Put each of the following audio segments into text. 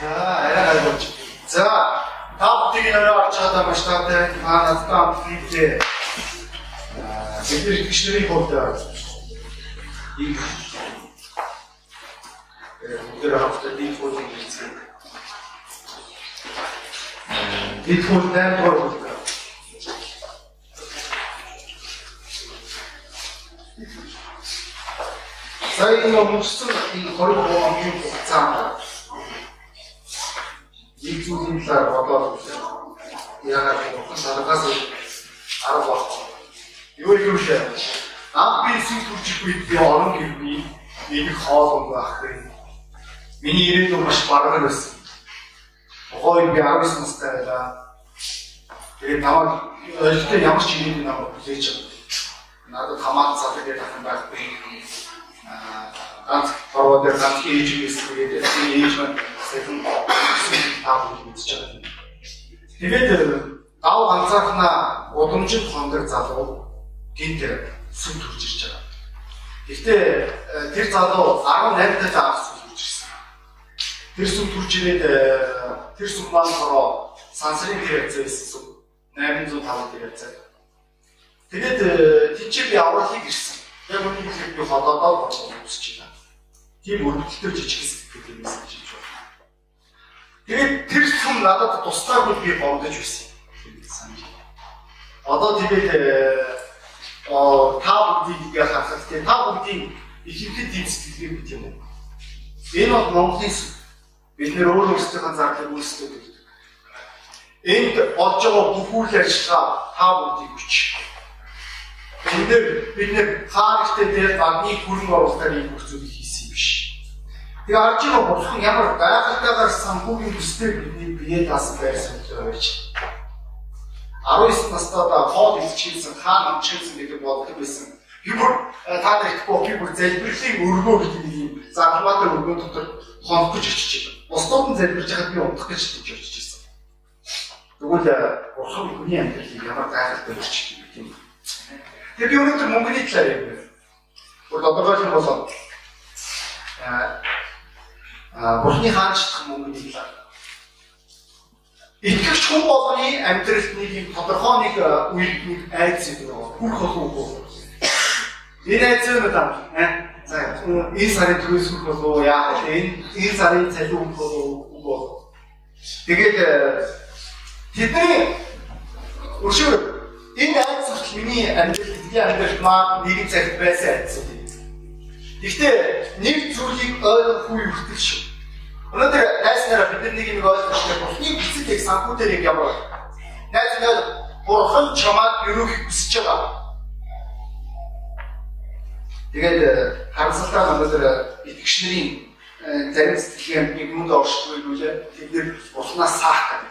За, арай гайвууч. За, та бүхнийг нөрөө орж байгаа маш таатай та надтай хамтлээ. Аа, бид итгэжнэрийн хувьд ийм өдөр хавтад ийм фото хийсэн. Бид хөл найр гол Сая энэ өмчсөн энэ 20 оны хугацаанд нэг зүйлийн талаар бодоод яагаад бурхан санагаас арга баг. Юу юм бэ? Ам би сүнс төрчих үед би орон гэрний нэг хоол байх хэрэг. Миний ирээдүйн маш бараг байсан. Тухайн би 19 настай байлаа. Тэгээд намайг ойлгохтой ямар ч юм намайг хүлээж авсан. Надад хамаат цадаг гэдэг хан байхгүй ганц бороо дээр ганц ээж гэдэг чинь ээж маань сайхан таах мэдчихэж байгаа. Тэгээд гав ганцаархнаа удамжинд хондог залуу гинт сүм төрж ирж байгаа. Гэхдээ тэр залуу 18 дэх авс сүм төрж ирсэн. Тэр сүм төрж ирээд тэр сүм маань бороо сансрын тэр хэвцээс сүм 805 тэр хэвцээ. Тэгээд тийч би авралыг ирсэн. Яг үнийг хэлэх би холоодоо болох үсэж байна. Тийм өргөдөлтөй жижиг хэсэг гэдэг юм шиг. Тэгээд тэр сүм надад туслаагүй би бондож байсан. Одоо тэгээд оо та бүгдийг харахад тийм та бүгдийн ихэнхэд тийм сэтгэлгээ бит юм уу? Энэ бол Монголын. Бид нэр өөр өөрсдийнхээ зарлыг үүсгэж байдаг. Энд болж байгаа бүх үйл ажиллагаа та бүгдийг хүч нэр бид нэр хаагчтай дээр багны хүрэн оруулахаар ийм хүчүүд хийсэн юм биш. Тэгээ арж байгаа бурхан ямар гайхалтайгаар санхүүгийн төстэй бидний бие даасан байсан гэж байж. 19 настайдаа хоол илчилсэн, хаан амчилсан гэдэг боддог байсан. Хибүр та нар итгэхгүй хибүр залбирлын өргөө гэдэг нэг юм зархлаатай өргөө дотор хонох гэж очиж байна. Бусдууд нь залбирж байхад би унтах гэж тэгж очиж байсан. Тэгвэл бурхан хүний амьдралыг ямар гайхалтай болчих юм бэ? Тэгээ би өнөөдөр мөнгөний талаар ярьж байна. Бүр тодорхойлох юм бол аа бурхны хаанчлах мөнгөний талаар. Итгэвч хүн болгоны амьдралд нэг юм тодорхой нэг үед нэг айц гэдэг байна. Хүрх болов уу? Энэ айц нь одоо за энэ сарын төрөөс хүрх болов? Яах вэ? Энэ сарын цалин хүрх болов уу? Тэгээд тэдний өшөө Энэ айц хүртэл миний амьдрал эдгээр амьдрал маань нэгэн цагт байсан айц үү. Гэхдээ нэг зүйлийг ойлгох үе хүртэл шүү. Өнөөдөр найснараа бид нэг нэг ойлгох хэрэгтэй. Бурхны эцэг яг санхүү дээр яг ямар найз нар бурхан чамаад ерөөх хүсэж байгаа. Тэгээд харамсалтай нь өнөөдөр итгэгч нарын зарим сэтгэлгээ нэг юмд оршихгүй юу лээ. Тэд нэр бурхнаас саах гэдэг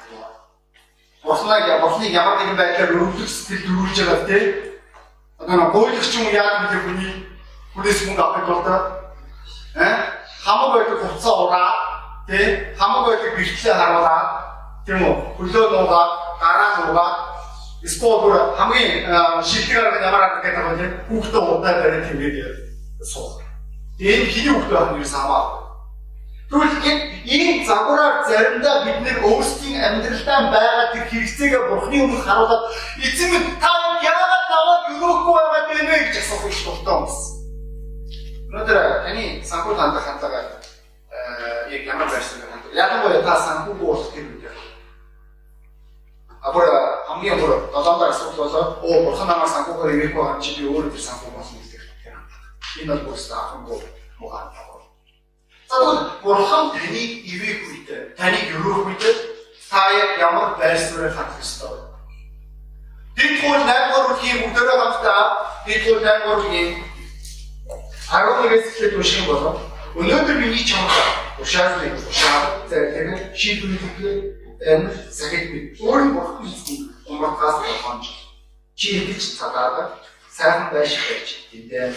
Бурхныг Бурхныг ямар нэгэн байдлаар өрөвдөх сэтгэл төрүүлж байгаа тийм. Одоо нэг гуйлагч юм яад гэдэг хүний хүнээс мөнгө авах бол та э? Хамаг байдаг хуцаа ураа тийм хамаг байдаг бэрхлээ харуулаад тийм үү? Хөлөө нуугаа гараа нуугаа эсвэл хамгийн шилдэг арга ямар арга гэдэг вэ тийм хүүхдээ удаа барих юм гээд суух. Энэ хиний хүүхдээ нь самаа Тэгвэл энэ загвараар заримдаа бид нэр өөрсдийн амьдралдаа байгаа тэр хэрэгцээгээ бурхны өмнө харуулад эзэн минь та яагаад намайг өрөөхгүй байгаад байна вэ гэж асуух их дуртай юмс. Өнөөдөр таны санхүү хандах хандлага э яг ямар байсан бэ? Ялангуяа та санхүүг уулах гэх юм. Апор хамгийн өөр долооноор асуудал болоо оо бурхан намайг санхүүгээр ирээгүй байгаа чи би өөрөө тэр санхүү болно гэдэг. Энэ бол бүрс ахангүй муухай. Тэгвэл бурхан таныг ивэх үед, таныг өрөөх үед та яг ямар байр суурийг хандах ёстой вэ? Тэгвэл 8 дугаар бүлгийн бүгдөө хамтдаа тэгвэл 8 дугаар бүлгийн 11-ээс эхлээд унших болов. Өнөөдөр миний чамд ушаалыг ушаал зэрэг шийдвэрлэх энэ цагт би өөрийн бурхан хийсэн умартаас болгоомж чи идэж цадаад сайхан байж байж тэндээ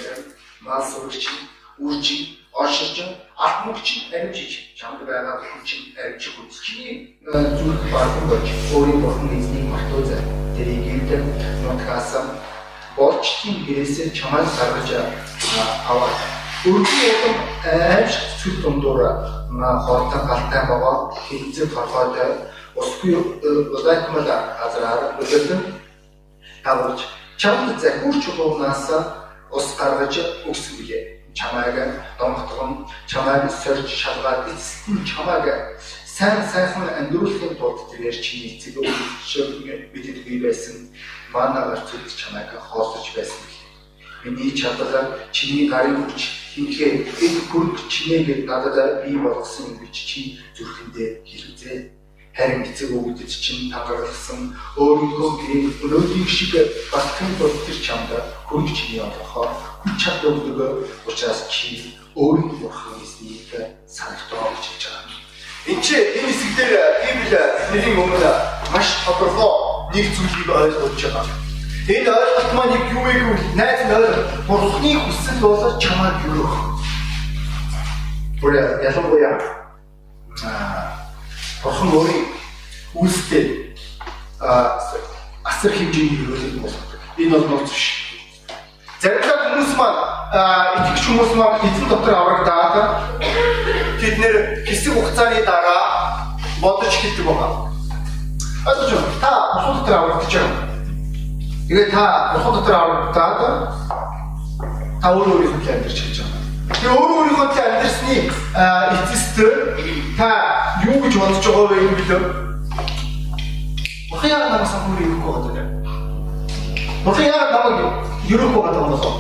мал сурч үржи оршиж алт мөгч амжиж чамд байгаа хүч амжиж хүч чиний зүрх баруун болж өөрийн бурхан эзнийг мартуу зай тэрийг гинтэн нутгасан болчтын гэрээсээ чамайг гаргаж аваад өргөн улам аимш цүл дундуур хоолтой галтай байгаа хинцэг толгойтой усгүй удайтмал газраар үлдэн тавж чамд захиурч уунаас ус гаргаж билээ. Чамайг домготгон чамайг сорж шалгаад эцэст нь чамайг сайн сайхан амьдруулахын тулд тэрээр чиний эцэг өвчөг бидэд бий байсан манагаар зүд чамайг хоосож байсан билээ. Миний чадвар чиний гарын хүч хинхээ энэ хүрх чинээгээд надад бий болгосон гэж чи зүрхэндээ хэрэгзээ харин эцэг өвгдөд чинь тангаралсан өөрийнхөө гэрийн өнөөдрийн шиг батхан тул тэр чамд хөрөг чиний олохоо хүч чадвар өгдөг учраас чи өөрийн бурхан эснийг санагдаа гэж хэлж байгаа. Энд чи энэ хэсэгдэр Библи бидний өмнө маш тодорхой нэг зүйлийг ойлгож байгаа. Энэ ойлголт маань яг юу вэ гэвэл найз нь бурхны хүсэл болоод чамайг юрах. Бүрээ ялангуяа аа бурхан өөрийн үйлстэй аа асар хэмжээний хөрөлөг болгодог. Энэ бол нууц биш. Заримдаа хүмүүс маань итгэж хүмүүс маань эзэн дотор аврагдаад тэд нэр хэсэг хугацааны дараа бодож хэлдэг байгаа. Ойлгож байна. Та бусад дотор аврагдаж байгаа. Тэгээ та бусад дотор аврагдаад та өөрөө өөрийнхөө амьдрч хийж байгаа. Тэгээ өөрөө өөрийнхөө амьдрсны эцэст та юу гэж бодож байгаа вэ гэвэл Бухаяа намайг санхүүр юу гэж бодож байна. Бухаяа намайг ерөөхгүй байгаа болоо.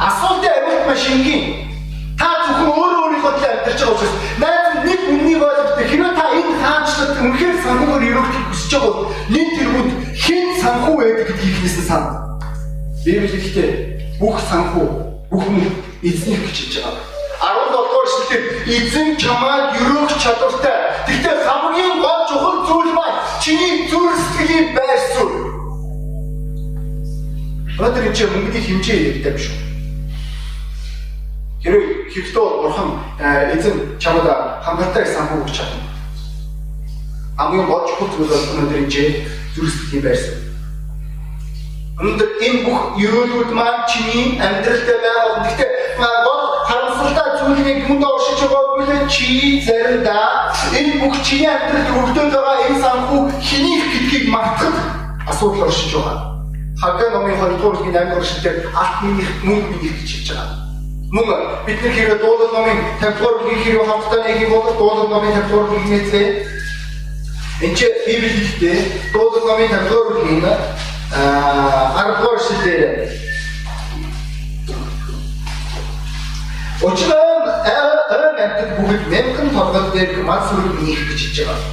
Асуултын хариулт маш энгийн. Та зөвхөн өөрөө өөрийнхөө төлөө амьдарч байгаа учраас хаанчлалд үнэхээр санхүүгээр ерөөхдийг хүсэж байгаа бол нэг тэргүүд хэн санхүү байдаг гэдгийг хэлсэн сан. Библи хэлэхдээ бүх санхүү бүх хүн эзнийг хэлж байгаа. 17 дугаар эшлэлээр эзэн чамайг ерөөх чадвартай. Гэхдээ хамгийн гол чухал зүйл маань чиний зүрх сэтгэлийн байр суурь. Өнөөдөр энэ чинь мөнгөний хэмжээ хэрэгтэй биш үү? Хэрвээ бол бурхан эзэн чамд хангалттай санхүү өгч чадна. Хамгийн гол чухал зүйл бол өнөөдөр энэ зүрхсэлийн байрсан. Өнөөдөр энэ бүх ерөөлүүд маань чиний амьдралтай байгаа. Гэхдээ гол харамсалтай зүйлийг хүнд оршиж байгаа бүлээн чи заримдаа энэ бүх чиний амьдралд өргөдөд байгаа энэ санхүү хэнийг гэдгийг мартахад асуудал оршиж байгаа. Хагга номын 2 дугаар бүлгийн 8 дугаар эшлэлээр алт минийх мөнгө минийх гэж хэлж байгаа. Мөн бид нар хэрэг дуулал номын 50 дугаар бүлгийн хэрэг хамтдаа нэг юм бол дуулал номын 50 дугаар бүлгийн эзээ Энд чи Библиэдээ дуулал номын 50 дугаар бүлгийн аа 10 дугаар эшлэлээр Учраа айн амтд бүгд мянган толгой дээр мал сүрэг нэх гэж хэлж байгаа.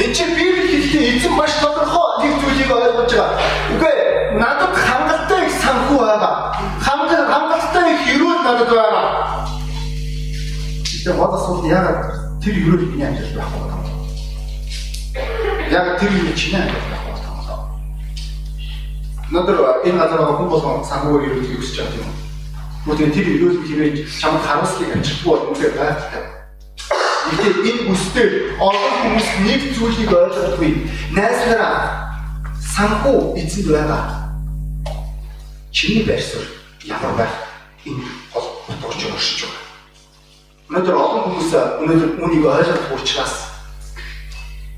Энд чи Библи хэлэхдээ эзэн маш тодорхой нэг зүйлийг ойлгож байгаа. Үгүй надад хангалттай их санхүү байгаа. Хангал хангалттай их өрөөл надад байгаа. Тэгээ гол асуулт яагаад тэр өрөөл миний амьдрал байхгүй байна? Яг тэр юм чиний амьдрал байхгүй байна. Өнөөдөр энэ газар хүн болгон санхүүгээр өрөөлийг өсөж байгаа юм. Гэхдээ тэр өрөөл хэрэг чамд харуулсныг амжилтгүй бол үнээр байхгүй. Гэхдээ энэ бүстэй олон хүмүүс нэг зүйлийг ойлгохгүй. Найз нараа санхүү эзэнд байгаа чиний байр суурь ямар байх энэ хол утгаж өршиж байгаа. Өнөөдөр олон хүмүүс өнөөдөр үнийг ойлгох учраас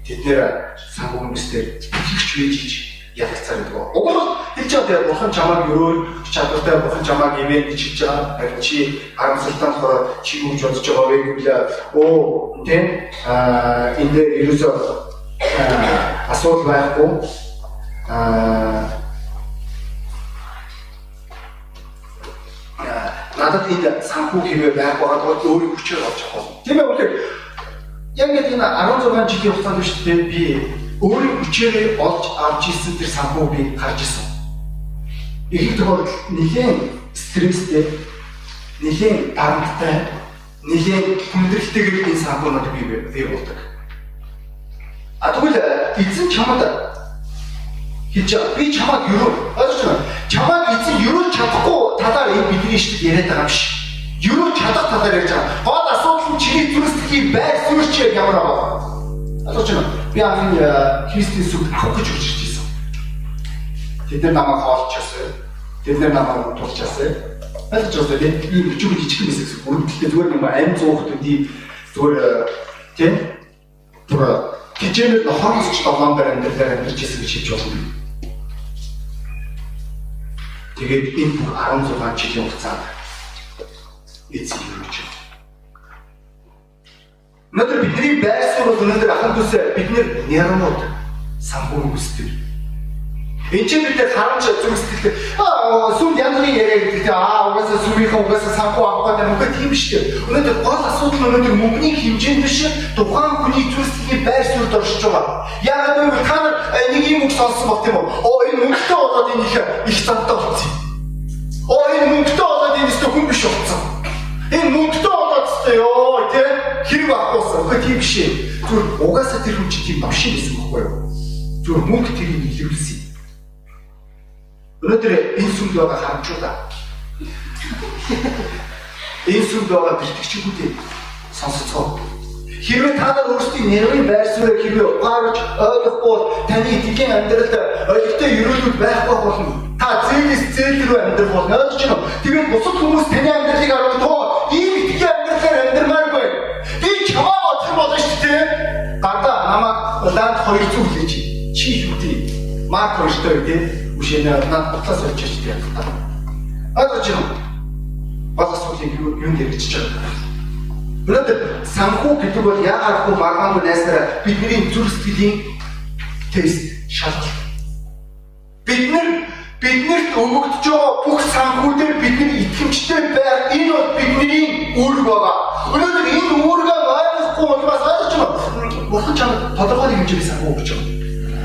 тэд нэр санхүү хүмүүстээр ихч вэжиж ялгцаар байдаг. Уг нь хэлж байгаа бурхан чамааг өрөөл чадвартай бурхан чамааг ивэн гэж хэлж байгаа. Харин чи харамсалтай чи юу гэж бодож байгаа вэ гэвэл оо тийм аа энэ дээр ерөөсөө асуудал байхгүй аа надад энэ санхүү хэрэг байх байгаа бол өөрийн хүчээр олж авах. Тийм ээ үнэхээр яг нэг энэ 16 жилийн хугацаанд биш үү би өөрийн хүчээр олж авч ирсэн тэр санхүү би харж ирсэн. Их тохиолдолд нэгэн стресстэй, нэгэн дарамттай, нэгэн хүндрэлтэйгээр энэ санхүүнууд би бий болдог. А тэгвэл эзэн чамд хийж би чамайг юу ойлгож байна. Чамайг эзэн юу чадахгүй талаар энэ бидний иштэд яриад байгаа юм биш. Юу чадах талаар ярьж байгаа. Гол асуудал нь чиний зүрхсэлийн байр суурь чи ямар байгаа. Ойлгож байна. Би анхны Христийн сүд авах гэж үржиж ирсэн. Тэд нар намайг хоолчаасан. Тэд нар намайг тулчаасан. Ойлгож байна тийм ийм өчигд жижиг хэсэг бүрдэлтэй зүгээр нэг амь зуухт үди Зүгээр тийм бүр хичээнээр нохоосч долоон дээр амьдралаар амьдарч ирсэн гэж хэлж болно. Тэгээд энэ бүр 16 жилийн хугацаанд эцэг юуч. Өнөөдөр бидний байр суурь өнөөдөр ахын төсөө бид нэрмууд санхүү үсдэг. Энд чинь бид харамч зүг сэтгэлтэй аа сүм янз бүрийн яриа гэдэг аа угаасаа сүмийнхээ угаасаа санхүү авах гэдэг мөнгө тийм шүү дээ. Өнөөдөр гол асуудал өнөөдөр мөнгөний хэмжээнд биш тухайн хүний сэтгэлийн байр суурьд оршиж байгаа. Яг нэг та нар нэг юм үг сонссон баг тийм үү? Оо энэ мөнгөтэй болоод энэ их их цантай болсон. Оо энэ мөнгөтэй болоод энэ өстө хүн биш болсон. Энэ мөнгөтэй болоод өстө ёо тийм хэрэг авахгүйсэн. Үгүй тийм биш. Зүгээр угаасаа тэр хүн чинь тийм биш байсан байхгүй юу? Зүгээр мөнгө тэрийг илэрүүлсэн Өнөөдөр энэ сүмд байгаа харамчуудаа энэ сүмд байгаа бэлтгэгчүүдээ сонсцгоо. Хэрвээ та нар өөрсдийн нэрийн байр суурийг хэрвээ ухаарч ойлгохгүй таны итгэлийн амьдралд ойлгохтой өрөөлүүд байхгүй болно. Та зээлээс зээл рүү амьдрах болно. Ойлгож байна уу? Тэгээд бусад хүмүүс таны амьдралыг харах Марк хоёртой тий үшэнэ над бутлаас очиж тийм та. Агаж юм. Бас асуудлыг юу юунд хэрэгжиж байгаа. Өнөөдөр санхүү гэдэг бол яагаад хөө маргаан найсараа бидний зүрх сэтгэлийн тест шалгалт. Бид нар биднэрт өгөгдөж байгаа бүх санхүүдээр бидний итгэмжтэй байх энэ бол бидний үүрэг байгаа. Өнөөдөр энэ үүргээ ойлгохгүй учраас ойлгож байна. Бурхан чамд тодорхой хэмжээний санхүү өгч байгаа.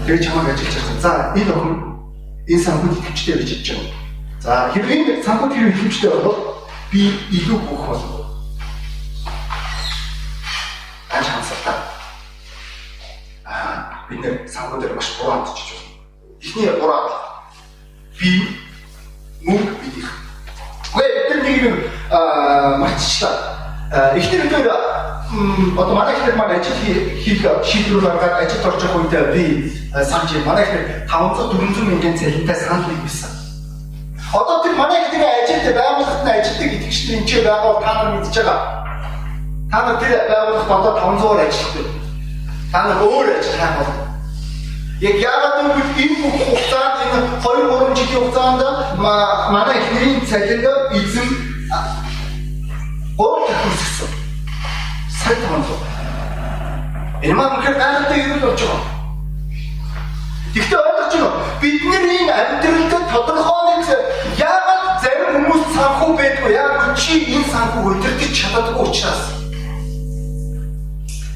Тэгээ чамайг ажиллаж байгаа. За энэ охин энэ санхуд ихэвчтэй гэж хэлж байгаа. За хэрвээ санхуд хэрэг ихэвчтэй бол би илүү бүх болно. Аж хансалтай. Аа бид нэр санхудаар маш буруу хандчих болно. Эхний буруу би мөнгө бидих. Гэхдээ бид нэг юм аа марцчлаа. Эхнэр бид одоо манай ихтэй маань ажил хийх шийдвэр гаргаад ажилд орчих үедээ би санаж манай ихтэй 500 400 мянган цалинтай санал хийсэн. Одоо тэр манай ихтэй ажилд байгууллагад нь ажилтдаг итгэгчдэр энэ ч байгаа та нар мэдж байгаа. Та нар тэр байгууллагад одоо 500-аар ажилтдаг. Та нар өөр ажил хайх болно. Яг яагаад гэвэл энэ бүх хугацаанд энэ 2 3 жилийн хугацаанд манай ихнэрийн цалинг эзэн гол төхөсгсөн цаг томлоо. Энэ маань үнэхээр гайхалтай юм болж байгаа. Гэхдээ ойлгож байна уу? Бидний амьдралд тодорхой нэг яагаад зарим хүмүүс санхүү байдгүй яг чи энэ санхүү өдөртөж чаддаггүй учраас.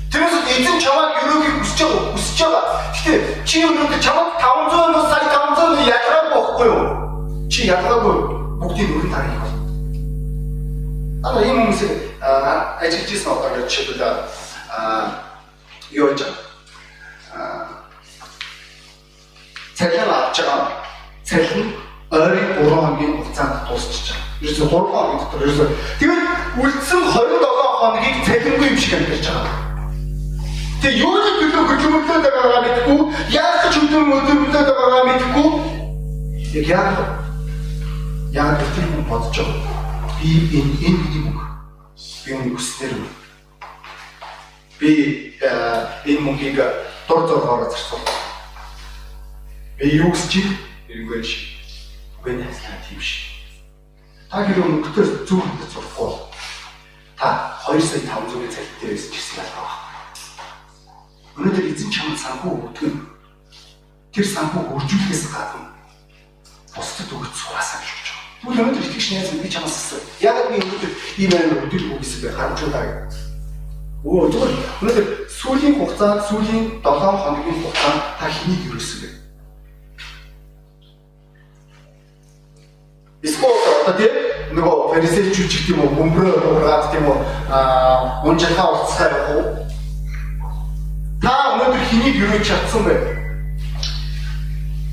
Тэрээс эзэн чамайг өрөөгийг хүсэж байгаа хүсэж байгаа. Гэхдээ чи өнөөдөр чамайг 500 нус сая 500 ялгаагүй байхгүй юу? Чи ялгаагүй бүгдийг өрн тарих болно. Аа ийм хүмүүсийг ажиллаж ирсэн одоо гэж жишээлбэл юу аа цалин авч байгаа цалин ойрын 3 хоногийн хугацаанд дуусчих. Ерөөсө 3 хоногийн дотор ерөөсө тэгээд үлдсэн 27 хоногийг цалингүй юм шиг амьдарч байгаа. Тэгээ юуны төлөө хөдөлмөрлөд байгаагаа мэдгүй, яаж ч хөдөлмөрлөд байгаагаа мэдгүй. Яг яг яг тэр хүн бодож байгаа. Би энэ энэ юм юуны хүснэр би энэ мөнхийг дур зоргоор зарцуул. Би юу гэж чи эргэж үгэн хаслаа тийм шиг. Та хэрэг мөнгөтэй зүг хөндө зурхгүй. Та 2 сая 500-ын цалин дээрээс ч гэсэн ялгаа байна. Өнөөдөр эзэн чамд санхүү өгдөг тэр санхүү үржүүлэхээс гадна бусдад өгөх цугасаа гэж Тэгвэл өнөөдөр итгэж найз би чамаас асуу. Яг би өнөөдөр ийм амар өдөр үгүйс бай харамжуулаа гэж. Өө зүгээр өнөөдөр сүүлийн хугацаанд сүүлийн 7 хоногийн хугацаанд та хэнийг юусэн бэ? Эсвэл одоо тийм нөгөө фарисеучуд ч гэх юм уу бөмбөрөө ургаад тийм үү аа унжихаа уулцгаа явах уу? Та өнөөдөр хэнийг юуж чадсан бэ?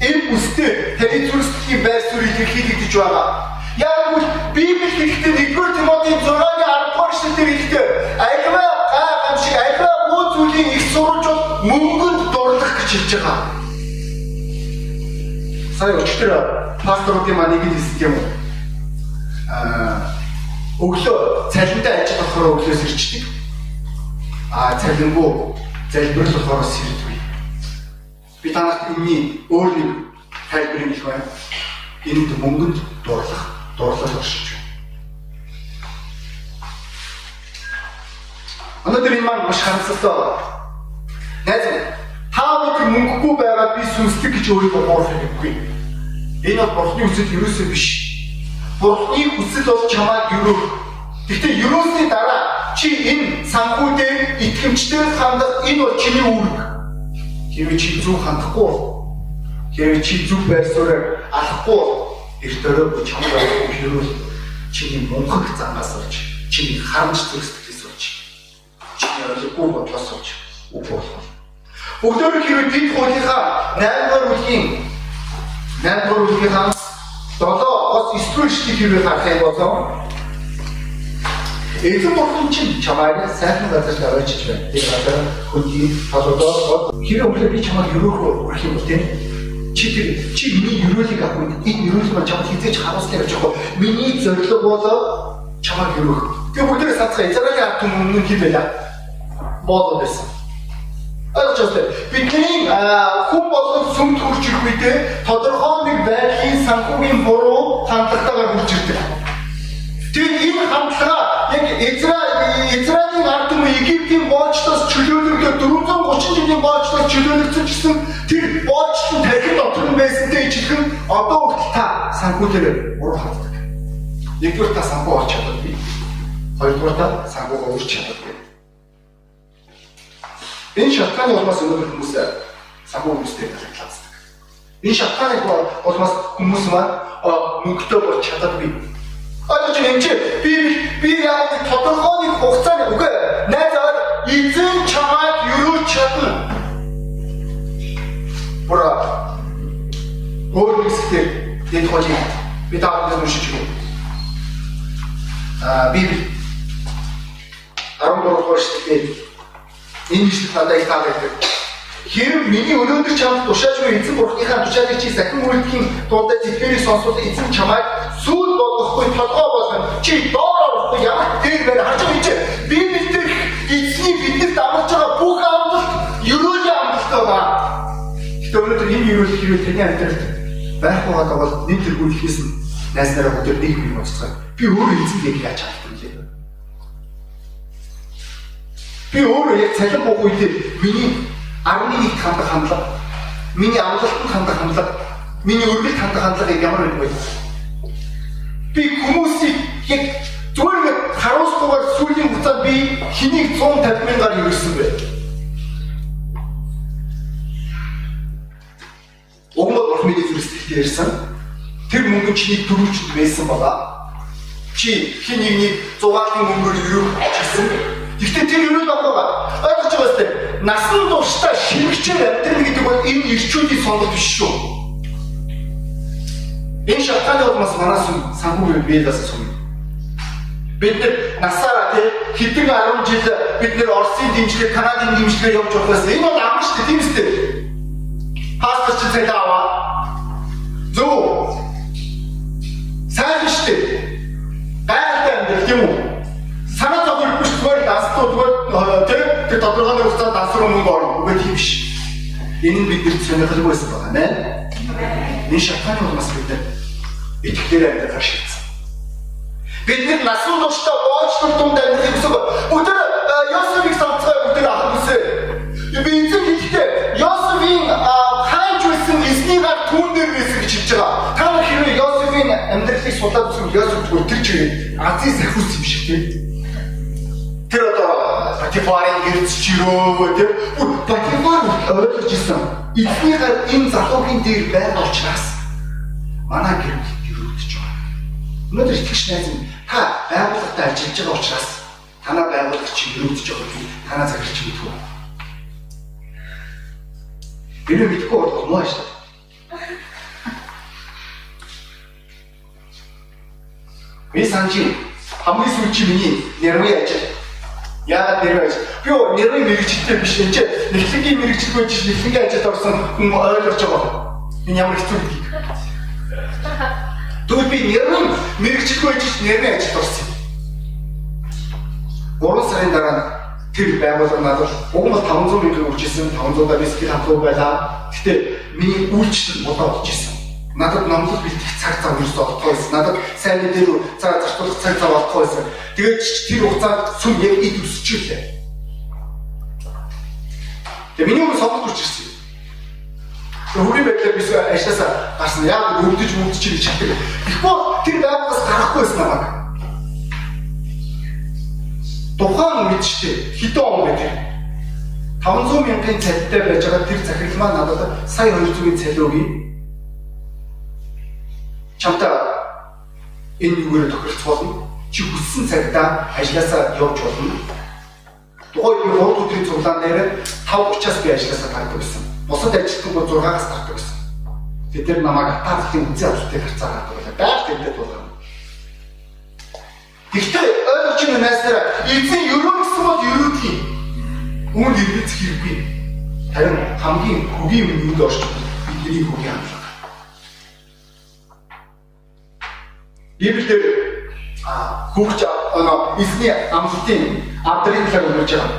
Энэ бүстэй таны зүрхсэтгийн байр суурийг илэрхийлэгдэж байгаа. Яг үл Библи хэлэхдээ 1-р Тимотийн 6-ны 10-р эшлэлээр хэлэхдээ альва гайхам шиг альва муу зүйлийн их сурвалжууд мөнгөнд дурлах гэж хэлж байгаа. Сая өчтөр пасторуудын маань нэг хэлсэн юм? Аа өглөө цалинтай ажиллах болохоор өглөөс ирчдэг. а цалингуу залбирлахаар сэрдвэ. Би танарт энэний өөр нэг тайлбарыг хэлэх байна. Энд мөнгөнд дурлах, дурлал оршиж байна. Өнөөдөр энэ маань маш харамсалтай. Найз та бүхэн мөнгөгүй байгаад би сүнслэг гэж өөрийгөө гоорох юмгүй. Энэ бол бурхны үсэл ерөөсөө биш. Бурхны үсэл бол чамайг ерөөх. Гэхдээ ерөөсний дараа чи энэ санхүүдэд итгэмжтэй хандах энэ бол чиний үүрэг. Хэрвээ чи зөв хандахгүй хэрвээ чи зөв байр суурь алахгүй эрт өрөө чамайг авахгүй хэрвээ чиний мунхаг замаас орж чиний харамж зүрхсдгээс орж чиний ойлгохгүй бодлоос орж үг болох. Бүгдөө хэрвээ бид хуулийнхаа 8 дугаар бүлгийн 8 дугаар бүлгийнхаа 7 бас 9 дугаар эшлэлийг хэрвээ харах юм бол Эзэн бурхан чинь чамайг сайхан газар аваачиж байна. Тэр газар хөдий толгойдоо хэрэг өглөө би чамайг өрөөхөө урах юм бол тийм чи тэр чи миний өрөөлийг авах үед энэ өрөөлийг маань чамд хизээж харуулснаа гэж байгаа. Миний зорилго бол чамайг өрөөх. Тэгээ бүгдээ сацгаа Израилийн ард түмэн өмнө хий байла. Боолоо байсан. Ойлгож бидний хүн болгон сүм төрж ирэх үедээ тодорхой нэг байдлын санхүүгийн буруу хандлагатайгаар хүрч ирдэг. Тэгээд энэ хандлага яг Израиль Израилийн ард түмэн Египтийн боолчлоос чөлөөлөгдөө 430 жилийн боолчлоос чөлөөлөгдсөн гэсэн тэр боолчлон тархин дотор нь байсантай ижилхэн одоо хүртэл та санхүүдээр буруу ханддаг. Нэгдүгээр та санхүү олж чаддаг. Хоёрдугаар та санхүүг өөрч чаддаг. Энэ шалтгааны улмаас өнөөдөр хүмүүс санхүү хүмүүстэй харилцаалцдаг. Энэ шалтгааны улмаас хүмүүс маань мөнгөтэй болж чаддаггүй Ойлгож байна юм чи би би яг тодорхой нэг хугацааны үгүй найзаар эзэн чамайг юу чадна. Бора өөр хэсгээр дэд хожиг би таатай уншиж байна. Аа би 13 дугаар шүтээ энэ шүтээ надад их таадаг. Хэрэг миний өнөөдөр чамд тушааж буй эзэн бурхныхаа тушаалыг чи сахин үлдэхийн тулд зэхээрийг сонсвол эзэн чамайг сүүл болгохгүй толгой болгоно. Чи доор орохгүй ямар дээр байна харж байгаа чи. Би бидэр эзний биднэрт амлаж байгаа бүх амлалт ерөөлийн амлалт байна. Гэтэ өнөөдөр энэ ерөөл хэрэг таны амьдралд байх байгаа бол нэг тэргүүлэхээс нь найз нараа бүгд нэг юм боцгоо. Би өөрөө эзэн яг яаж чаддаг бэ? Би өөрөө яг цалин буух үед миний 11-ийг хандах хандлага, миний амлалтанд хандах хандлага, миний өргөлд хандах хандлага ямар байх вэ? Би хүмүүсийг яг зүгээр нэг харуулсгүйгээр сүүлийн хугацаанд би хэнийг 150 мянгаар ирсэн бэ? Болох миний зүрхсэлтэй ярьсан. Тэр мөнгө чиний дөрөвчөнд байсан болоо. Чи хин нэг нэг 100-ын мөнгөөр юу хийсэн? Гэхдээ тэр юу л байгаа. Ойлгож байгаа үстэй. Насан туршдаа шимэгчээр амьдрал гэдэг бол энэ ирчүүдийн сонголт биш шүү. Энэ шалтгааны улмаас манаас санхүү биелээс сум. Бид нар насаараа тий хэдэн 10 жил бид нэр Оросын дэмжлэг, Канадын дэмжлэгээр явж байхаас энэ бол ам шүү дээ тийм үстэй. Пастор чи цайд аваа. Зөө. Сайн шүү дээ. Гайхалтай амьдрал тийм үү? Санаа биш зүгээр дастуу зүгээр тий тэр тодорхой хугацаанд дасруу мөнгө орно. Үгүй тийм биш. Энэ нь бидний сонирхолтой байсан байна. Энэ шалтгааны улмаас бид нар итгэхээр амьдрахаар шийдсэн. Бид нар насан туршдаа боолчлол дунд амьдрах гэсэн өдөр Йосефийг сонцгой өдөр авах гэсэн. Би эзэн хэлэхдээ Йосефийн хаанч байсан эзний гар түүн дээр байсан гэж хэлж байгаа. Та нар хэрвээ Йосефийн амьдралыг судлаад үзвэл Йосеф зүгээр тэр чигээр Азис ахиус юм шиг тийм. Тэр одоо Батифарын гэрч чирөө тийм. Батифар ойлгож ирсэн. Эзний гар энэ залуугийн дээр байгаа учраас манай гэр Өнөөдөр итгэж найз минь та байгууллагатай ажиллаж байгаа учраас танаа байгууллага чинь өрөвдөж байгаа юм. Танаа захирч мэдгүй. Би мэдгүй бол муу шүү. Би санжи хамгийн сүүлчийн миний нэрвээ ажил. Яагаад нэрвээ ажил? Би нэрвээ мэрэгчлээ биш энэ чинь нэхлэнгийн мэрэгчлгүй чинь нэхлэнгийн ажилд орсон хүн ойлгож байгаа. Энэ ямар хэцүү юм. Тэгвэл би нэрэн мэрэгчлгүй байж нэрний ажилд орсон юм. 3 сарын дараа тэр байгууллага надад уг нь 500 мянган үржсэн 500-аар виски хатуу байлаа. Гэтэ миний үйлчлэл болоо болж исэн. Надад номлол бэлтгэх цаг зав ерөөсөө олдохгүй байсан. Надад сайн дээр цаг зарцуулах цаг зав олдохгүй байсан. Тэгээд тэр хугацаанд сүм яг ид өсчихлээ. Тэгээд миний өмнө сонголт хүрч ирсэн. Өөрийн байдлаар би ажлаасаа гарсан. Яг өвдөж өвдөж чиг чаддаг. Тэгэхгүй тэр байгаас гарахгүй байсан намайг. Тухайн үед ч хэдэн он тэр 500 мянган цалинтай байж байгаа тэр захирал маань надад сая 200-ийн цалин өгье. Чамтай энэ юугаар тохиролцох болно. Чи хүссэн цагтаа ажилласаа явж болно. Тухайн үеийн 3 өдрийн цуглаан дээр 5:30-аас би ажилласаа гардаг байсан. Бусад ажилтнууд 6-аас гардаг байсан. Тэд нар намайг атааллын үнцэн авалтыг харцаа гардаг байлаа. Байг тэмдэг болгоо. Гэхдээ ойлгож байна найсараа эзэн ерөө гэсэн бол ерөөдгийн Үүнд ирэх хэрэггүй. Харин хамгийн хөгийн үеинд орч бидний хөгийн амлаг. Библиэр а хөгж оноо эсний амлалтын авдрын талаар өгч байгаа.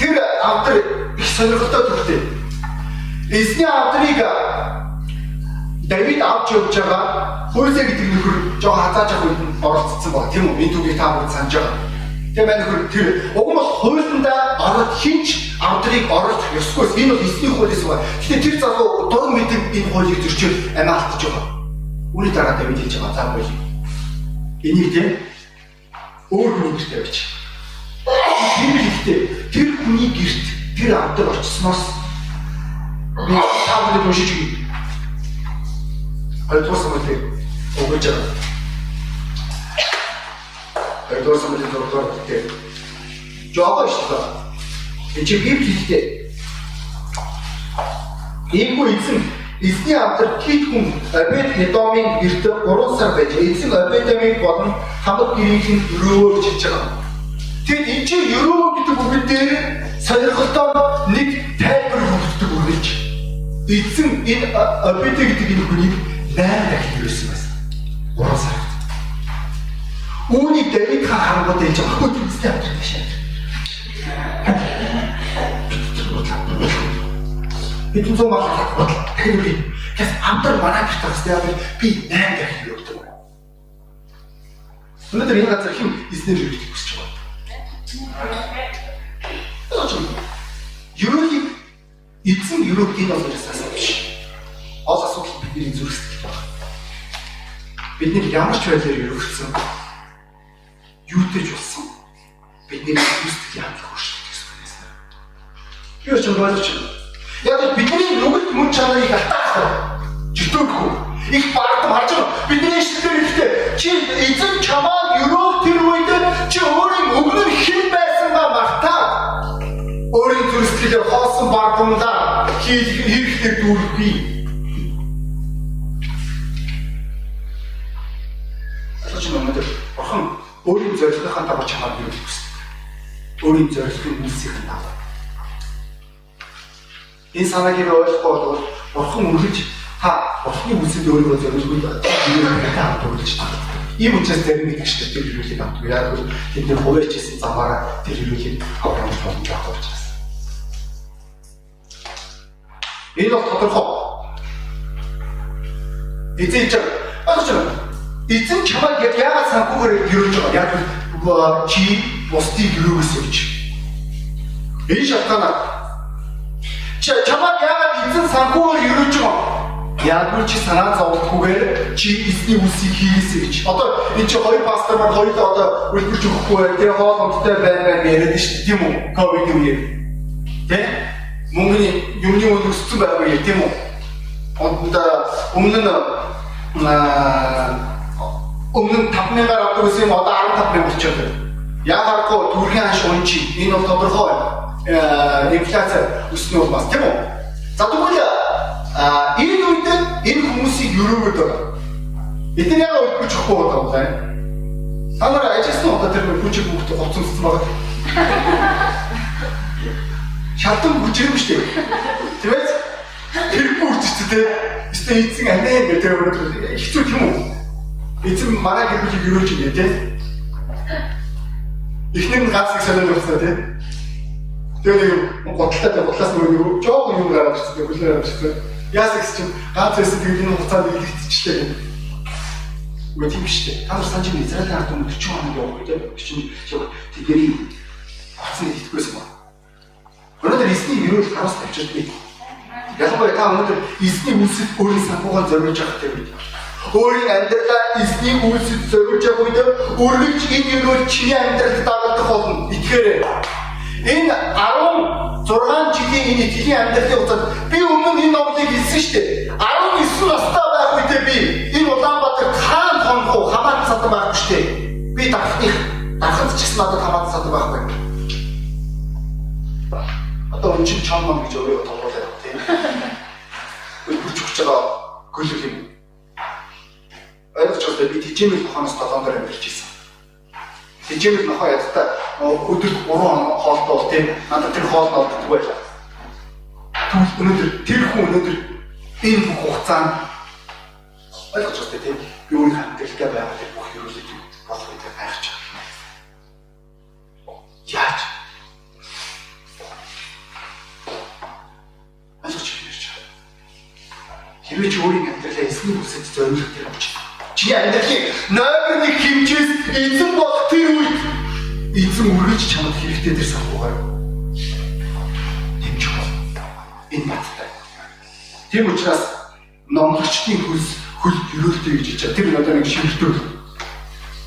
Тэр авдар их сонирхолтой төвтэй. Эсний авдрыг Давид авч явж байгаа хөөсөө гэдэг нөхөр жоо хазааж авах үед оролцсон баг тийм үү? Энэ түүхийг та бүгд санаж байгаа. Тэгээ маань нөхөр тэр уг нь бол хуулиндаа ороод хинч авдрыг оруулах ёсгүй. Энэ бол эсний хуулиас байна. Гэхдээ тэр залуу дуран мэдэм энэ хуулийг зөрчил амиа алдаж байгаа. Үүний дараа Давид хийж байгаа зам байл. Энийг тийм өөр хүн гэртээ авч. Тэр ихтэй тэр хүний гэрт тэр авдар очсноос би таамаг уншиж өгье. Хоёрдугаар самбарыг өгөж байгаа. Хоёрдугаар самбарын дурдвар гэдэг жоо шүү дээ. Энд чи библиэдтэй Иймгүй эзэн эзний авдар кит хүн Обед Эдомын гэрт 3 сар байж эзэн Обедамыг болон хамаг гэрийг нь өрөөвж хийж байгаа. Тэгэд энэ чинь өрөө гэдэг үг дээр сонирхолтой нэг тайлбар өгдөг үргэлж. Эзэн энэ Обед гэдэг энэ хүнийг 8 дахин ирсэн байсан. 3 сар. Үүнийг Давид хаан харангууд ээж хөө тэмцтэй авч байгаа шээ. Хэдэн зуун мал дахин үгүй. Гэс амтар манай гэрт тастай яа би 8 дахин өгдөг. Өнөөдөр энэ газар хэм эзнэр хэрэгтэй хүсэж байгаа. Ерөөийг эзэн ерөөг энэ болоос асууж биш. Ол асуудал бидний зүрх сэтгэл байна. Бидний ямар ч байдлаар ерөөгсөн юутэйч болсон бидний Христийг яаж хөшөлт гэсэн юм. Юу ч ойлгож байна. Яг бидний нүгэлт мөн чанарыг алтаах житөөхгүй их бардам харж байгаа. Бидний шилдэр ихтэй чи эзэн чамаа юроо тэр үед чи өөрийн өгнөр хэн байсан ба мартаа. Өөрийн зүрхсэлээр хоосон бардамдаа хийх хэрэгтэй дүүргүй. Асууж байна өнөөдөр бурхан өөрийн зорилгынхаа дагуу чамаар юу хүсдэг. Өөрийн зорилгын үйлсийн дагуу. Энэ санааг ойлгохгүй бол бурхан үргэлж та бурханы үйлсэд өөрийгөө зориулгүй та төгөлж таа. Ийм учраас зарим нэг гişтэй тэр хөрөлийг авдаг. Яг л тэдний хуваарчсэн замаараа тэр хөрөлийг авах боломж байхгүй учраас. Энэ бол тодорхой. Эцэг чинь багч байна Эзэн чамайг яагаад санхүүгээр юрж байгаа? Яг чи бусдыг юрөөс гэж. Энэ шалтгаанаар чамайг яагаад эзэн санхүүгээр юрж байгаа? Яг л чи санаа зовлохгүйгээр чи эзний үсийг хийгээсэй гэж. Одоо энэ чи хоёр пастор маань хоёулаа одоо үлдэрч өгөхгүй байх. Тэгээ хоол унттай байна байна яриад шүү дээ тийм үү? Ковид үеэр. Тэ? Мөнгөний юмны үн өссөн байгаад тийм үү? Одоо өмнө нь аа өмнө нь 5000-аар авдаг гэсэн юм одоо 15000 болчиход байна. Яагаад гоо төргийн хаш унчи энэ бол тодорхой инфляци өснө бол бас тийм үү? За тэгвэл үед энэ хүмүүсийг өрөөгд байгаа. Эдгээр яг үлдэж өгөхгүй байгаа юм байна. Та нар ажилласан удаа тэр бүжиг бүгд гоцсон байгаа. Шатан шүү дээ. Тэгээс тэр бүрчтэй тийм. Эсвэл эцэг анаа гэдэг хэцүү юм уу? Эзэн манай гэр бүлийг өрөөж өгье тий. Эхнэр нь их сониод явцгаа тий. Тэгээ нэг готлоо тэ готлоос нөгөө жоохон юм гараад ирсэн. Хүлээр гараад ирсэн. Яасан гэсэн чинь ганц байсан тэгээд энэ хугацаанд илэгдчихлээ гэнэ. Үгүй тийм шүү дээ. Та нар санаж байна Израилийн ард түмэн 40 хоног явах гэдэг чинь тэдний хацны итгэвээс юм. Өнөөдөр эсний ерөөл хараас тавьчихдаг. Ялангуяа та өнөөдөр эзний үлсэд өөрийн санхугаа зориулж явах гэдэг өөрийн амьдралаа эзний үйлсэд зориулж явах үед үргэлж энэ ерөөл чиний амьдралд дагагдах болно. Итгээрэй. Энэ 16 жилийн энэ итгэлийн амьдралын хугацаанд би өмнө энэ номлыг хэлсэн шүү дээ. 19 настай байх үедээ би энэ Улаанбаатар хаан хонхоо хамаат садан байхгүй шүү дээ. Би дарахных дарахд ч гэсэн надад хамаат садан байхгүй. Одоо энэ чинь чам ном гэж өөрөө тоглоулаад тийм. Үгүй хүч байгаа гөлөг юм ойлгож байгаа би тижээмэл нохоноос толгондор амьдарч ирсэн. Тижээмэл нохоо ядтаа өдөрт 3 хоног хоолтой тийм надад тэр хоол олддог байлаа. Тэгвэл өнөөдөр тэр хүн өнөөдөр энэ бүх хугацаанд ойлгож байгаа тийм би өөрийн хамтлагтай байгаа тэр бүх хэрэглэж болох үед хайрч байгаа. Яаж? Ойлгож байна. Хэрвээ чи өөрийн амьдралаа эсний үсэд зориулах тэр авчих Чи амьдралын номер 1 хэмжээс эзэн болох тэр үед эзэн үргэлж чамд хэрэгтэй тэр санхугаар хэмжих бол энэ баттай. Тийм учраас номлогчдын хөлс хөл өрөөлтэй гэж хэлж тэр одоо нэг шимтгэл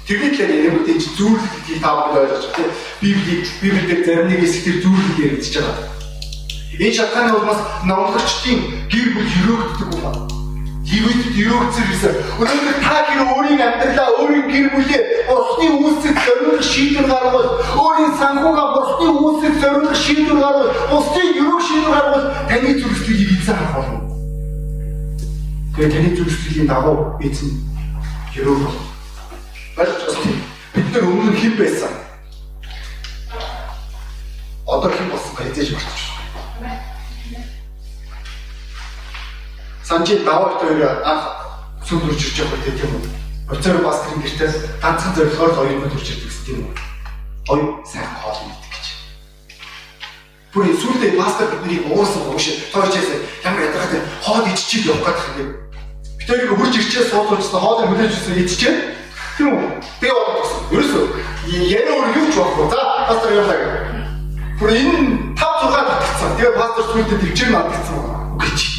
Тэгээд л яг нэг тийм зүйлс гэдгийг та бүхэн ойлгож байна. Библи Библиэр зарим нэг хэсэг тэр зүйлс ярьж байгаа. Энэ шатханы улмаас номлогчдын гэр бүл өрөөгддөг юм. Хивэд юуцэрсэн. Өнөөдөр та гэр өөрийн амьдралаа, өөрийн гэр бүлээ Бурхны үүсэл зориулах шийдвэр гаргавал, өөрийн санхугаа Бурхны үүсэл зориулах шийдвэр гаргавал, бусдын юуг шийдвэр гаргавал таны зүрхсэлийг эзэн харах болно. Тэгээ таны зүрхсэлийн дагуу эзэн юуг бол ойлгож байна. Бид нар өмнө хэн байсан? Санжи давaalт хоёр анх сүм төрж ирж байгаа гэдэг тийм үү. Оцоор бас тэр гэртээс ганцхан зорилгоор л оюун төрж ирдэг гэсэн тийм үү. Оюун сайн хоол мэддэг гэж. Бүр сүлдээ пастор бидний уурсан уушаа тоочээс ямар ядаргатай хоол идчихийг явах гэдэг юм. Битэрийг хурж ирчээ суулгажсан хоолыг хүлээж өгсөн идчихээ. Тийм үү. Тэгээ бодсон. Ерөөсөө яриа өөр юу ч болохгүй. За пастор явлаа гэх. Бүр энэ 5 6 татгцсан. Тэгээ пастор сүлдээ төвчээр надгцсан. Үгүй чи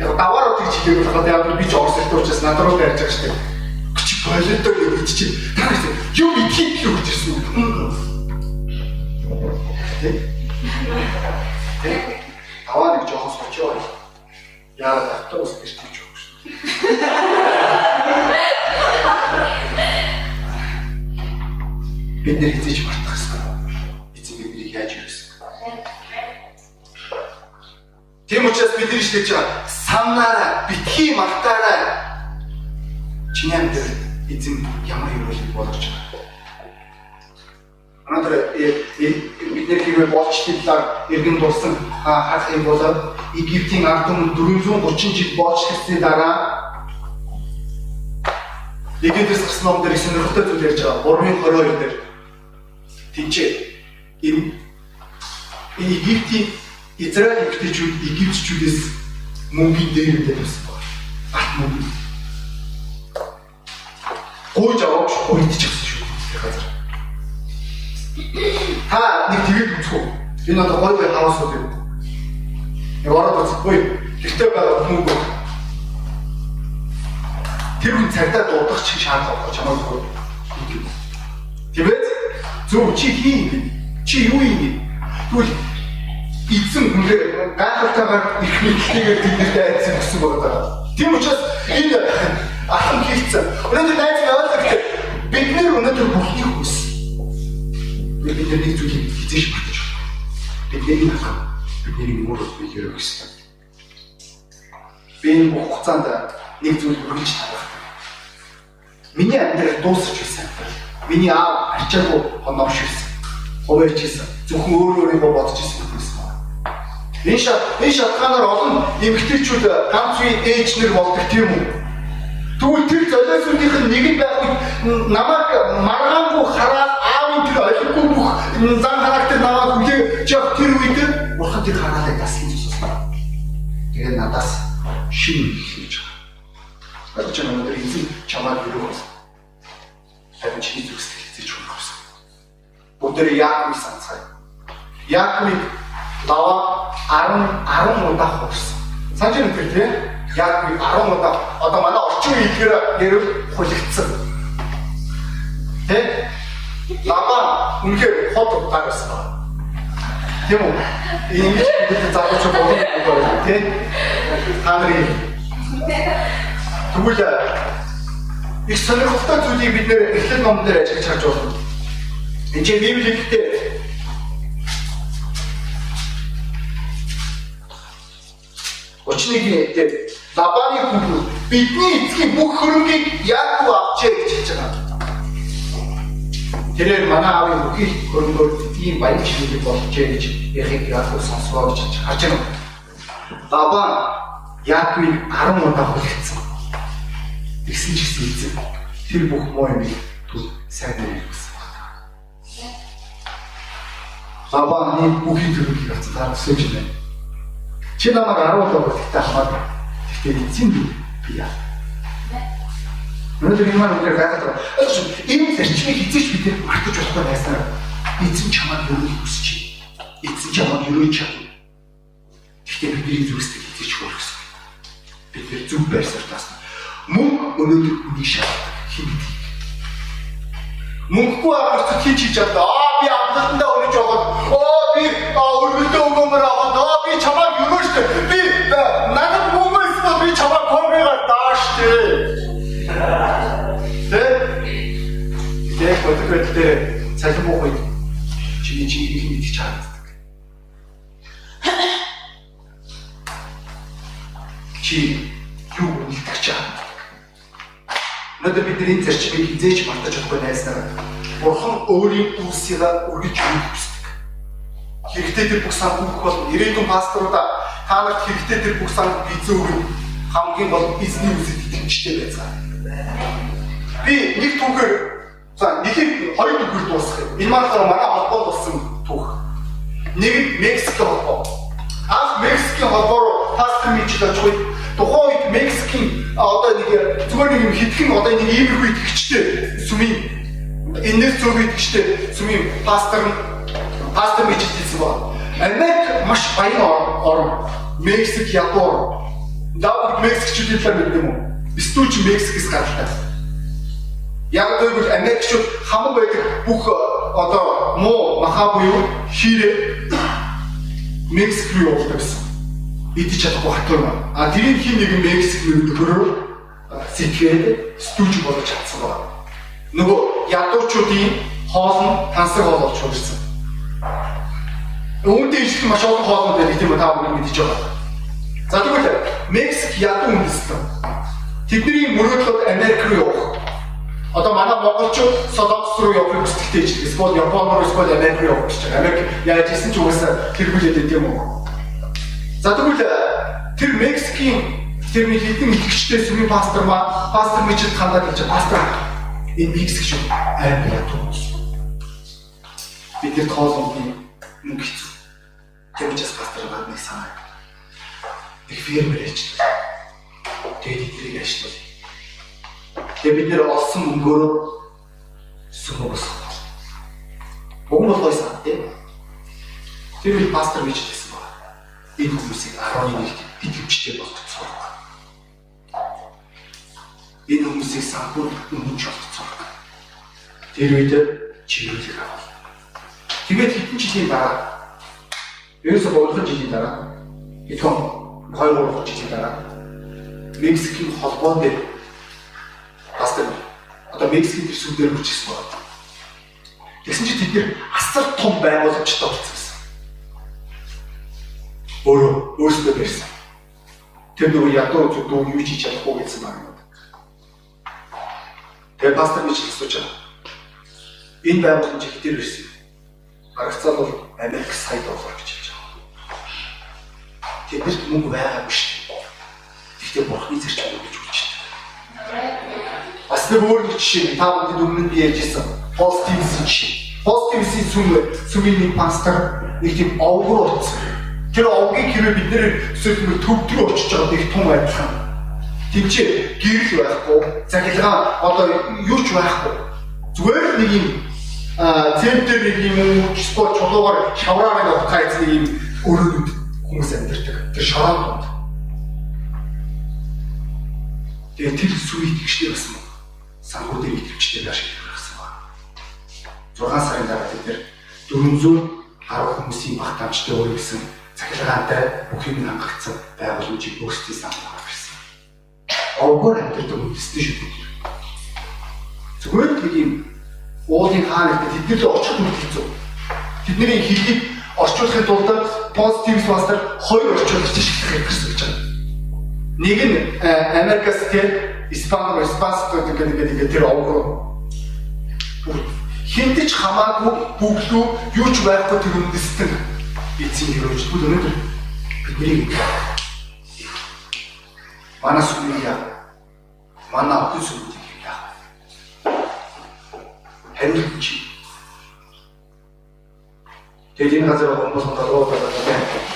Яг даваар утгыг чигээр болоход яг би ч орсолтой учраас над руу ярьж байгаа шүү дээ. Чи болиодоо гэж чи та юу идэх юу гэж ирсэн юм. Даваа нэг жоохон сочоо. Яагаад автобус гэж тийж байгаа шүү. Бид нэр хийж мартах гэсэн. Эцэг бидний яаж юусэн. Тийм учраас бид нар шилж байгаа санаараа битгий мартаараа чиний амьдрал эзэн ямар юм болгож байгаа. Өнөөдөр бид нэр хэрвээ болчтой талаар иргэн дурсан харах юм бол Египтийн ард түмэн 430 жил болж ирсний дараа Египтээс гарсан ном дээр сонирхолтой зүйл ярьж байгаа. 3:22 дээр тэнцээ Египтийн Израиль эмэгтэйчүүд Египтчүүдээс мөнгөний дээрээ тавьсан байна. Ат мөнгө. Гойж аваач гойдчихсан шүү газар. Та нэг тэгээд үү? Энэ одоо гой хаусууд юм. Яг ороод үзэхгүй. Гэртээ байгаа мөнгө. Тэр хүн цагдаа дуудах чи шаардлага. Тийм ээ? Зөв чи хий. Чи юу юм? Тэгвэл эзэн хүнээр гайхалтайгаар их мэдлэгээр тэднэртэй айцсан гэсэн байгаа. Тийм учраас энэ ахын хийцэн. Өнөөдөр найз ойлгох бид нэр өнөөдөр бүхний хүс. Бид бидний зүйлийг хизээш батж байна. Бидний ах бидний мөр биеэр өгсөн. Би энэ бүх хугацаанд нэг зүйл хөргөж тавих. Миний амьдрал дуусч байсан. Миний аав ачаагүй хоноош байсан. Хуваарч байсан. Зөвхөн өөр өөрийгөө бодож байсан Энэ шат энэ шатханаар олон эмгтээчүүд ганц үе ээж нар болдог тийм үү? Тэгвэл тэр золиосуудынх нь нэг нь байхгүй намайг маргаангүй хараад аавын тэр ойлгохгүй бүх зан характер намайг хүлээж явах тэр үед бурхан тэр хараалыг дасгий зүссэн. Тэгээд надаас шинэ хэлж байгаа. Одоо ч өнөөдөр эзэн чамайг юу вэ? Харин чи зүсэл хийж өгөх. Бүгдээ Яаковыг санацгаая. Яаковыг даваа 10 10 удаа хуурсан. Санж өнөхөр тийм яг би 10 удаа одоо манай орчин үеигээр нэрвэл хулигдсан. Тэ? Лама үнэхээр хот удаагаас байна. Тийм үү? Ингэж бид залууч болох юм байна тийм. Та нарын Тэгвэл их сонирхолтой зүйлийг бид нэр эхлэн номдэр ажиглаж харж байна. Энд чинь Библиэд 31-ийн дээр Лабаны хүүхэд бидний эцгийн бүх хөрөнгийг Яаков авчээ гэж хэлж байгаа. Тэрээр манай аавын бүхий хөрөнгөөр ийм баян шинжлэх болжээ гэж Эхийг Яаков сонсгоо гэж харж байна. Лабан Яаковыг 10 удаа хүлээсэн. Тэгсэн ч гэсэн эзэн тэр бүх муу юм түр сайн байсан. Лабан нэг бүхий төрөлийг авч гаргасан юм байна. Чи намайг 10 удаа бүртгтэй хамаад тэгтээ эзэн би яа. Өнөөдөр энэ маань үнээр гайхалтай. Энэ зарчмыг эзэж бид мартаж болохгүй байсаар эзэн чамайг өрөөлөх хүсэж байна. Эзэн чамайг өрөөж чадна. Тэгтээ бидний зүрхсдэг эзэж болох. Бид нэр зүг байсаар таасна. Мөн өнөөдөр үний шаардлагатай хин мөнгөгүй авах хийж хийж чадлаа. Аа би амталтандаа өрөж байгаа. Оо би өргөлдөө өгөөмөр аваад аа би чамайг өрөөж штэ. Би надад мөнгө эсвэл би чамайг комбигаар дааш штэ. Тэ? Тэ бодгот дээр цалин буух үед чиний чи их мэдчих чаддаг. Чи юу үлдэх чад? Өнөөдөр бид энэ зарчмыг хизээч мартаж чадахгүй найснаа. Бурхан өөрийн үлсийг өргөж өгөх. Хэрэгтэй тэр бүх санхүүх бол ирээдүйн пасторудаа та нарт хэрэгтэй тэр бүх санхүүх эзэн өгнө. Хамгийн гол эзний үсэд итгэжтэй байцгаа. Би нэг түүхээр за нэгийг хоёр түүхээр дуусгах юм. Энэ маань манай холбоонд болсон түүх. Нэг нь Мексик холбоо. Анх Мексикийн холбоо руу пастор мичл очих үед тухайн үед Мексикийн одоо нэг зүгээр нэг хитгэн одоо нэг иймэрхүү итгэгчтэй сүмийн энэс зөв итгэгчтэй сүмийн пастор пастор мичилсэн ба. Америк маш баян орн. Мексик, Япон. Давд Мексикчүүдийн талаар мэддэг юм уу? Стүүч Мексикээс гаралтай. Яг тэгвэл Америкчууд хамаг байдаг бүх одоо муу маха буюу хирэ Мексик руу явуулдаг гэсэн идэж чадахгүй хатуур байна. А тэрийг хин нэгэн Мексик нөлөөлөөр сэтгээд стүүж болж чадсан байна. Нөгөө ядуучуудын хоол нь тансаг хоол болж хурцсан. Үүнтэй ижил маш олон хоолнууд байдаг тийм үү та бүхэн мэдэж байгаа. За тэгвэл Мексик ядуу үндэстэн. Тэдний мөрөөдлөд Америк руу явах. Одоо манай монголчууд Солонгос руу явахыг хүсдэгтэй ч эсвэл Япон руу эсвэл Америк руу явах гэж байна. Америк яаж исэн ч угаасаа тэргүүлээд байт юм уу? За тэгвэл тэр Мексикийн тэр нэг хэдэн итгэгчтэй сүмийн пастор маа пастор мичэд хандаад гэж пастор энэ Мексик шүү аим ятуу. Бид тэр тоолны мөнгө хэцүү. Тэгвэл пастор гадныг санаа. Их фермер ээж. Тэгээд эдрийг ажилтал. Тэгээд бид нэр олсон мөнгөөрөө сүмөө босгоо. Богн болгоё сан тийм. Тэр пастор мичэд энэ хүмүүсийг 11-т итгэвчтэй болгоцсон. Энэ хүмүүсийг самбур өмнөж болгоцсон. Тэр үед чиглэлэг авах. Тэгээд хэдэн жилийн дараа ерөөсө 3 жилийн дараа итгэн 2 3 жилийн дараа Мексикийн холбоон дээр бас тэр одоо Мексикийн тэр сүдээр хүрчихсэн байна. Тэгсэн чи тэд нэр асар том байгууламжтай болсон өөрөө өөрсдөө барьсан. Тэр нөгөө ядуу зүдүү юу хийж чадахгүй гэсэн байна. Тэгээ пастор гэж асууж байгаа. Энэ байгууламж их дээр ирсэн. Харагцаа бол Америк сая доллар гэж. Тэднэрт мөнгө байгаагүй шүү дээ. Гэхдээ бурхны зэрэг гэж үгч. нэг өөр нэг жишээ та бүхэнд өмнө нь ярьжсэн. Positive жишээ. Positive сүм сүмийн нэг пастор нэг тийм овгор утсан. Тэр овгийг хэрвээ бид нэр эсвэл төвдрөө очиж байгаа нэг том адилхан. Тинчээ гэрэл байхгүй, захилгаан одоо юу ч байхгүй. Зүгээр нэг юм центр нэг юм спорт чулуугаар шавраар нэг утгаа эзэн юм өрөөнүүд хүмүүс амьдардаг. Тэр шавраа донд. Тэгээ тэр сүвийг тэгштэй байсан. Санхүү дээр итгэвчтэй байж байсан ба. 6 сарын дараа нэр 410 хүмүүсийн багтаамжтай өргөсөн цахилгаантай бүх юм хангагдсан байгууламжийг өөрсдийн санал гаргасан. Овгоор амьдардаг үндэстэй шүү дээ. Зүгээр нэг юм уулын хаана гэдэг тэд нэр очих нь хэцүү. Тэдний хэлийг орчуулахын тулд positive master хоёр орчуулагч шиглэх гэсэн гэж байна. Нэг нь Америкас тэр Испани Испанс гэдэг гэдэг тэр овгоо хинтэж хамаагүй бүглүү юу ч байхгүй тэр үндэстэн эцсийн хөрөжлөл өнөөдөр бидний манай сүмийг манай охин сүмийг хариулж. Тэгээд энэ газар хүмүүс толгой болоод байна.